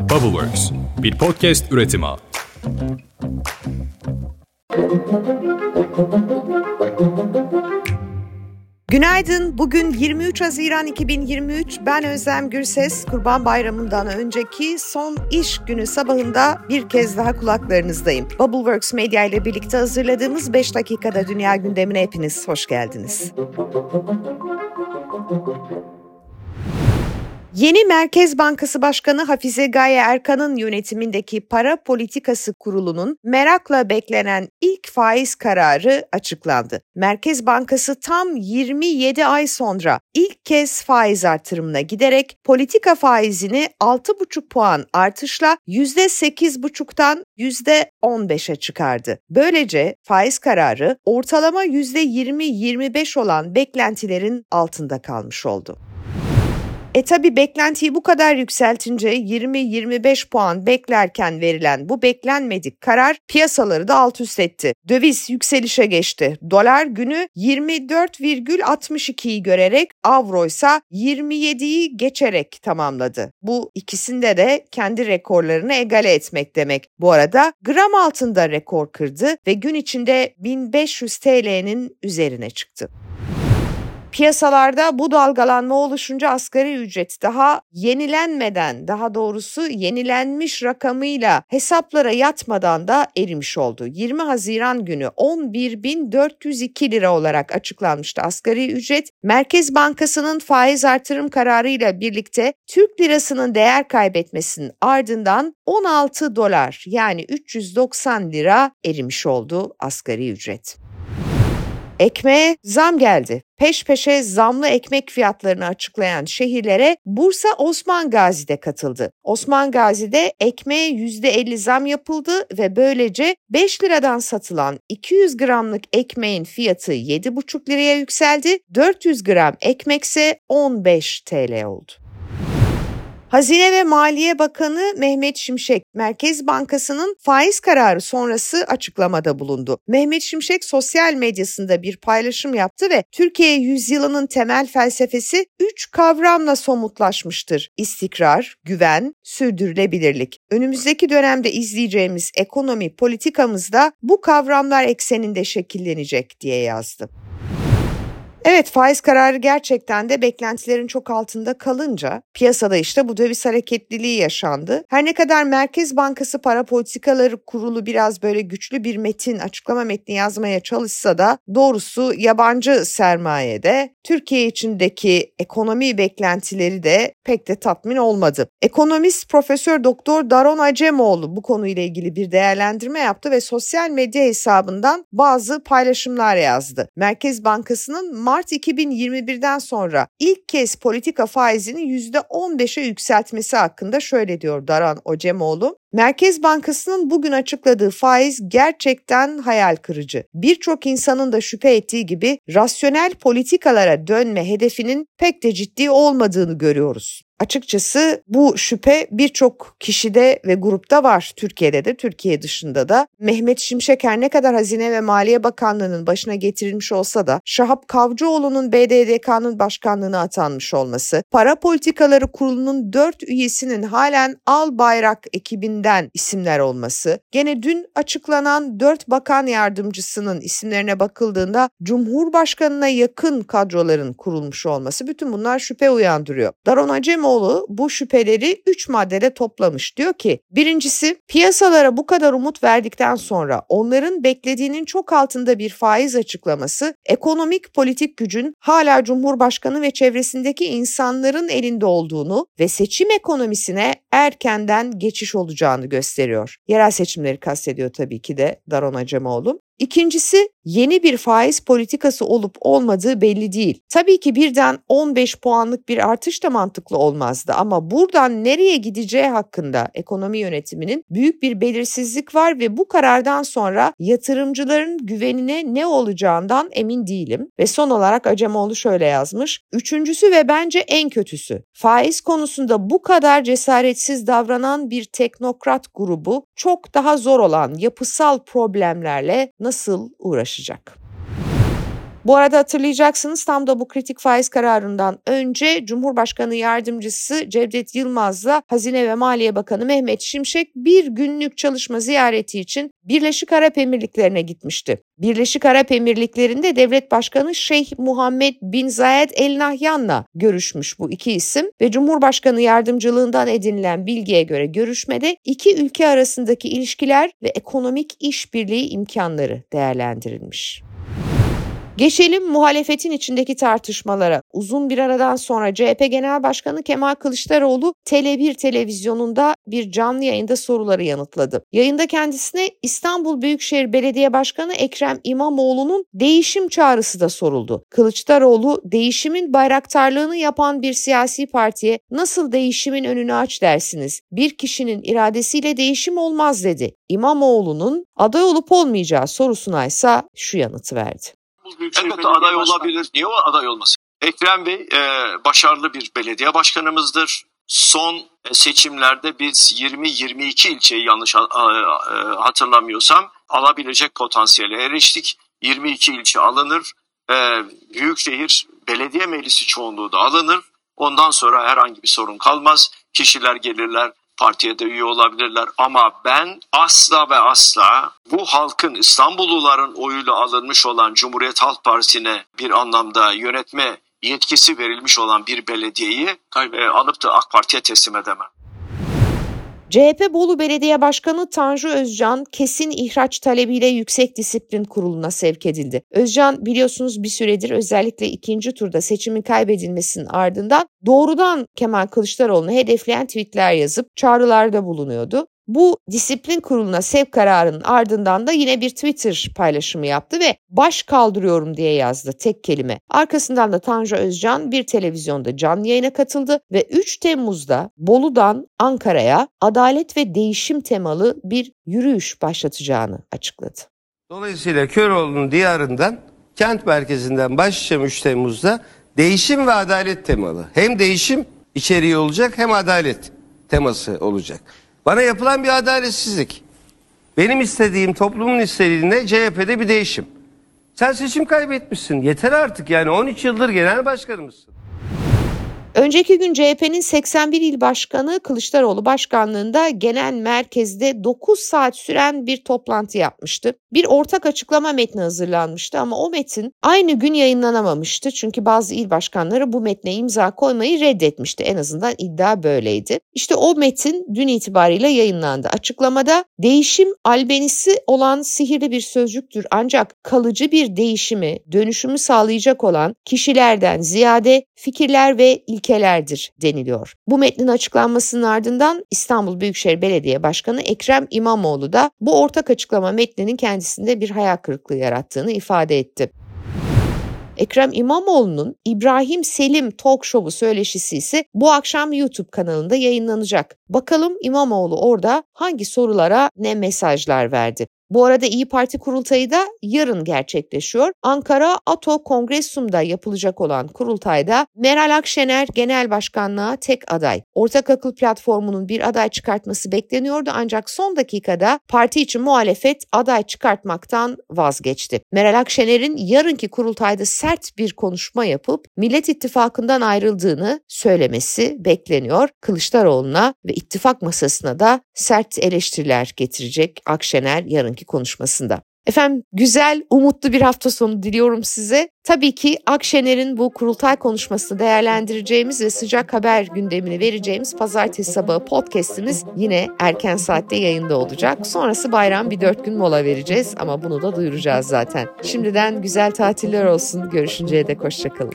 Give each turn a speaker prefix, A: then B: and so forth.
A: Bubbleworks, bir podcast üretimi.
B: Günaydın. Bugün 23 Haziran 2023. Ben Özlem Gürses. Kurban Bayramı'ndan önceki son iş günü sabahında bir kez daha kulaklarınızdayım. Bubbleworks Media ile birlikte hazırladığımız 5 dakikada dünya gündemine hepiniz hoş geldiniz. Yeni Merkez Bankası Başkanı Hafize Gaye Erkan'ın yönetimindeki Para Politikası Kurulu'nun merakla beklenen ilk faiz kararı açıklandı. Merkez Bankası tam 27 ay sonra ilk kez faiz artırımına giderek politika faizini 6,5 puan artışla %8,5'tan %15'e çıkardı. Böylece faiz kararı ortalama %20-25 olan beklentilerin altında kalmış oldu. E tabi beklentiyi bu kadar yükseltince 20-25 puan beklerken verilen bu beklenmedik karar piyasaları da alt üst etti. Döviz yükselişe geçti. Dolar günü 24,62'yi görerek avro ise 27'yi geçerek tamamladı. Bu ikisinde de kendi rekorlarını egale etmek demek. Bu arada gram altında rekor kırdı ve gün içinde 1500 TL'nin üzerine çıktı. Piyasalarda bu dalgalanma oluşunca asgari ücret daha yenilenmeden, daha doğrusu yenilenmiş rakamıyla hesaplara yatmadan da erimiş oldu. 20 Haziran günü 11.402 lira olarak açıklanmıştı asgari ücret. Merkez Bankası'nın faiz artırım kararıyla birlikte Türk lirasının değer kaybetmesinin ardından 16 dolar yani 390 lira erimiş oldu asgari ücret. Ekmeğe zam geldi. Peş peşe zamlı ekmek fiyatlarını açıklayan şehirlere Bursa Osman Gazi'de katıldı. Osman Gazi'de ekmeğe %50 zam yapıldı ve böylece 5 liradan satılan 200 gramlık ekmeğin fiyatı 7,5 liraya yükseldi. 400 gram ekmekse 15 TL oldu. Hazine ve Maliye Bakanı Mehmet Şimşek, Merkez Bankası'nın faiz kararı sonrası açıklamada bulundu. Mehmet Şimşek sosyal medyasında bir paylaşım yaptı ve Türkiye yüzyılının temel felsefesi üç kavramla somutlaşmıştır. İstikrar, güven, sürdürülebilirlik. Önümüzdeki dönemde izleyeceğimiz ekonomi politikamız da bu kavramlar ekseninde şekillenecek diye yazdı. Evet faiz kararı gerçekten de beklentilerin çok altında kalınca piyasada işte bu döviz hareketliliği yaşandı. Her ne kadar Merkez Bankası Para Politikaları Kurulu biraz böyle güçlü bir metin, açıklama metni yazmaya çalışsa da doğrusu yabancı sermayede Türkiye içindeki ekonomi beklentileri de pek de tatmin olmadı. Ekonomist Profesör Doktor Daron Acemoğlu bu konuyla ilgili bir değerlendirme yaptı ve sosyal medya hesabından bazı paylaşımlar yazdı. Merkez Bankası'nın Mart 2021'den sonra ilk kez politika faizini %15'e yükseltmesi hakkında şöyle diyor Daran Ocemoğlu. Merkez Bankası'nın bugün açıkladığı faiz gerçekten hayal kırıcı. Birçok insanın da şüphe ettiği gibi rasyonel politikalara dönme hedefinin pek de ciddi olmadığını görüyoruz. Açıkçası bu şüphe birçok kişide ve grupta var. Türkiye'de de, Türkiye dışında da. Mehmet Şimşek her ne kadar Hazine ve Maliye Bakanlığı'nın başına getirilmiş olsa da Şahap Kavcıoğlu'nun BDDK'nın başkanlığına atanmış olması, Para Politikaları Kurulu'nun dört üyesinin halen Al Bayrak ekibinden isimler olması, gene dün açıklanan dört bakan yardımcısının isimlerine bakıldığında Cumhurbaşkanına yakın kadroların kurulmuş olması bütün bunlar şüphe uyandırıyor. Daron Acemoğlu bu şüpheleri 3 maddede toplamış. Diyor ki birincisi piyasalara bu kadar umut verdikten sonra onların beklediğinin çok altında bir faiz açıklaması ekonomik politik gücün hala Cumhurbaşkanı ve çevresindeki insanların elinde olduğunu ve seçim ekonomisine erkenden geçiş olacağını gösteriyor. Yerel seçimleri kastediyor tabii ki de Daron Acemoğlu. İkincisi yeni bir faiz politikası olup olmadığı belli değil. Tabii ki birden 15 puanlık bir artış da mantıklı olmazdı ama buradan nereye gideceği hakkında ekonomi yönetiminin büyük bir belirsizlik var ve bu karardan sonra yatırımcıların güvenine ne olacağından emin değilim. Ve son olarak Acemoğlu şöyle yazmış. Üçüncüsü ve bence en kötüsü. Faiz konusunda bu kadar cesaretsiz davranan bir teknokrat grubu çok daha zor olan yapısal problemlerle nasıl uğraşacak? Bu arada hatırlayacaksınız tam da bu kritik faiz kararından önce Cumhurbaşkanı Yardımcısı Cevdet Yılmaz'la Hazine ve Maliye Bakanı Mehmet Şimşek bir günlük çalışma ziyareti için Birleşik Arap Emirlikleri'ne gitmişti. Birleşik Arap Emirlikleri'nde devlet başkanı Şeyh Muhammed Bin Zayed El Nahyan'la görüşmüş bu iki isim ve Cumhurbaşkanı yardımcılığından edinilen bilgiye göre görüşmede iki ülke arasındaki ilişkiler ve ekonomik işbirliği imkanları değerlendirilmiş. Geçelim muhalefetin içindeki tartışmalara. Uzun bir aradan sonra CHP Genel Başkanı Kemal Kılıçdaroğlu Tele1 televizyonunda bir canlı yayında soruları yanıtladı. Yayında kendisine İstanbul Büyükşehir Belediye Başkanı Ekrem İmamoğlu'nun değişim çağrısı da soruldu. Kılıçdaroğlu değişimin bayraktarlığını yapan bir siyasi partiye nasıl değişimin önünü aç dersiniz? Bir kişinin iradesiyle değişim olmaz dedi. İmamoğlu'nun aday olup olmayacağı sorusuna ise şu yanıtı verdi.
C: Elbette aday olabilir. Niye o aday olmasın? Ekrem Bey e, başarılı bir belediye başkanımızdır. Son e, seçimlerde biz 20-22 ilçeyi yanlış a, hatırlamıyorsam alabilecek potansiyele eriştik. 22 ilçe alınır. E, Büyükşehir belediye meclisi çoğunluğu da alınır. Ondan sonra herhangi bir sorun kalmaz. Kişiler gelirler, partiye de üye olabilirler ama ben asla ve asla bu halkın İstanbulluların oyuyla alınmış olan Cumhuriyet Halk Partisi'ne bir anlamda yönetme yetkisi verilmiş olan bir belediyeyi e, alıp da AK Parti'ye teslim edemem.
B: CHP Bolu Belediye Başkanı Tanju Özcan kesin ihraç talebiyle Yüksek Disiplin Kurulu'na sevk edildi. Özcan biliyorsunuz bir süredir özellikle ikinci turda seçimin kaybedilmesinin ardından doğrudan Kemal Kılıçdaroğlu'nu hedefleyen tweetler yazıp çağrılarda bulunuyordu. Bu disiplin kuruluna sevk kararının ardından da yine bir Twitter paylaşımı yaptı ve baş kaldırıyorum diye yazdı tek kelime. Arkasından da Tanju Özcan bir televizyonda canlı yayına katıldı ve 3 Temmuz'da Bolu'dan Ankara'ya adalet ve değişim temalı bir yürüyüş başlatacağını açıkladı.
D: Dolayısıyla Köroğlu'nun diyarından kent merkezinden başlayacağım 3 Temmuz'da değişim ve adalet temalı. Hem değişim içeriği olacak hem adalet teması olacak. Bana yapılan bir adaletsizlik. Benim istediğim toplumun istediğinde CHP'de bir değişim. Sen seçim kaybetmişsin. Yeter artık yani 13 yıldır genel başkanımızsın.
B: Önceki gün CHP'nin 81 il başkanı Kılıçdaroğlu başkanlığında genel merkezde 9 saat süren bir toplantı yapmıştı. Bir ortak açıklama metni hazırlanmıştı ama o metin aynı gün yayınlanamamıştı. Çünkü bazı il başkanları bu metne imza koymayı reddetmişti. En azından iddia böyleydi. İşte o metin dün itibariyle yayınlandı. Açıklamada değişim albenisi olan sihirli bir sözcüktür ancak kalıcı bir değişimi, dönüşümü sağlayacak olan kişilerden ziyade fikirler ve ilkeler ilkelerdir deniliyor. Bu metnin açıklanmasının ardından İstanbul Büyükşehir Belediye Başkanı Ekrem İmamoğlu da bu ortak açıklama metninin kendisinde bir hayal kırıklığı yarattığını ifade etti. Ekrem İmamoğlu'nun İbrahim Selim Talk Show'u söyleşisi ise bu akşam YouTube kanalında yayınlanacak. Bakalım İmamoğlu orada hangi sorulara ne mesajlar verdi? Bu arada İyi Parti kurultayı da yarın gerçekleşiyor. Ankara Ato Kongresum'da yapılacak olan kurultayda Meral Akşener genel başkanlığa tek aday. Ortak Akıl platformunun bir aday çıkartması bekleniyordu ancak son dakikada parti için muhalefet aday çıkartmaktan vazgeçti. Meral Akşener'in yarınki kurultayda sert bir konuşma yapıp Millet İttifakı'ndan ayrıldığını söylemesi bekleniyor. Kılıçdaroğlu'na ve ittifak masasına da sert eleştiriler getirecek Akşener yarınki sonraki konuşmasında. Efendim güzel, umutlu bir hafta sonu diliyorum size. Tabii ki Akşener'in bu kurultay konuşmasını değerlendireceğimiz ve sıcak haber gündemini vereceğimiz pazartesi sabahı podcastimiz yine erken saatte yayında olacak. Sonrası bayram bir dört gün mola vereceğiz ama bunu da duyuracağız zaten. Şimdiden güzel tatiller olsun. Görüşünceye dek hoşçakalın.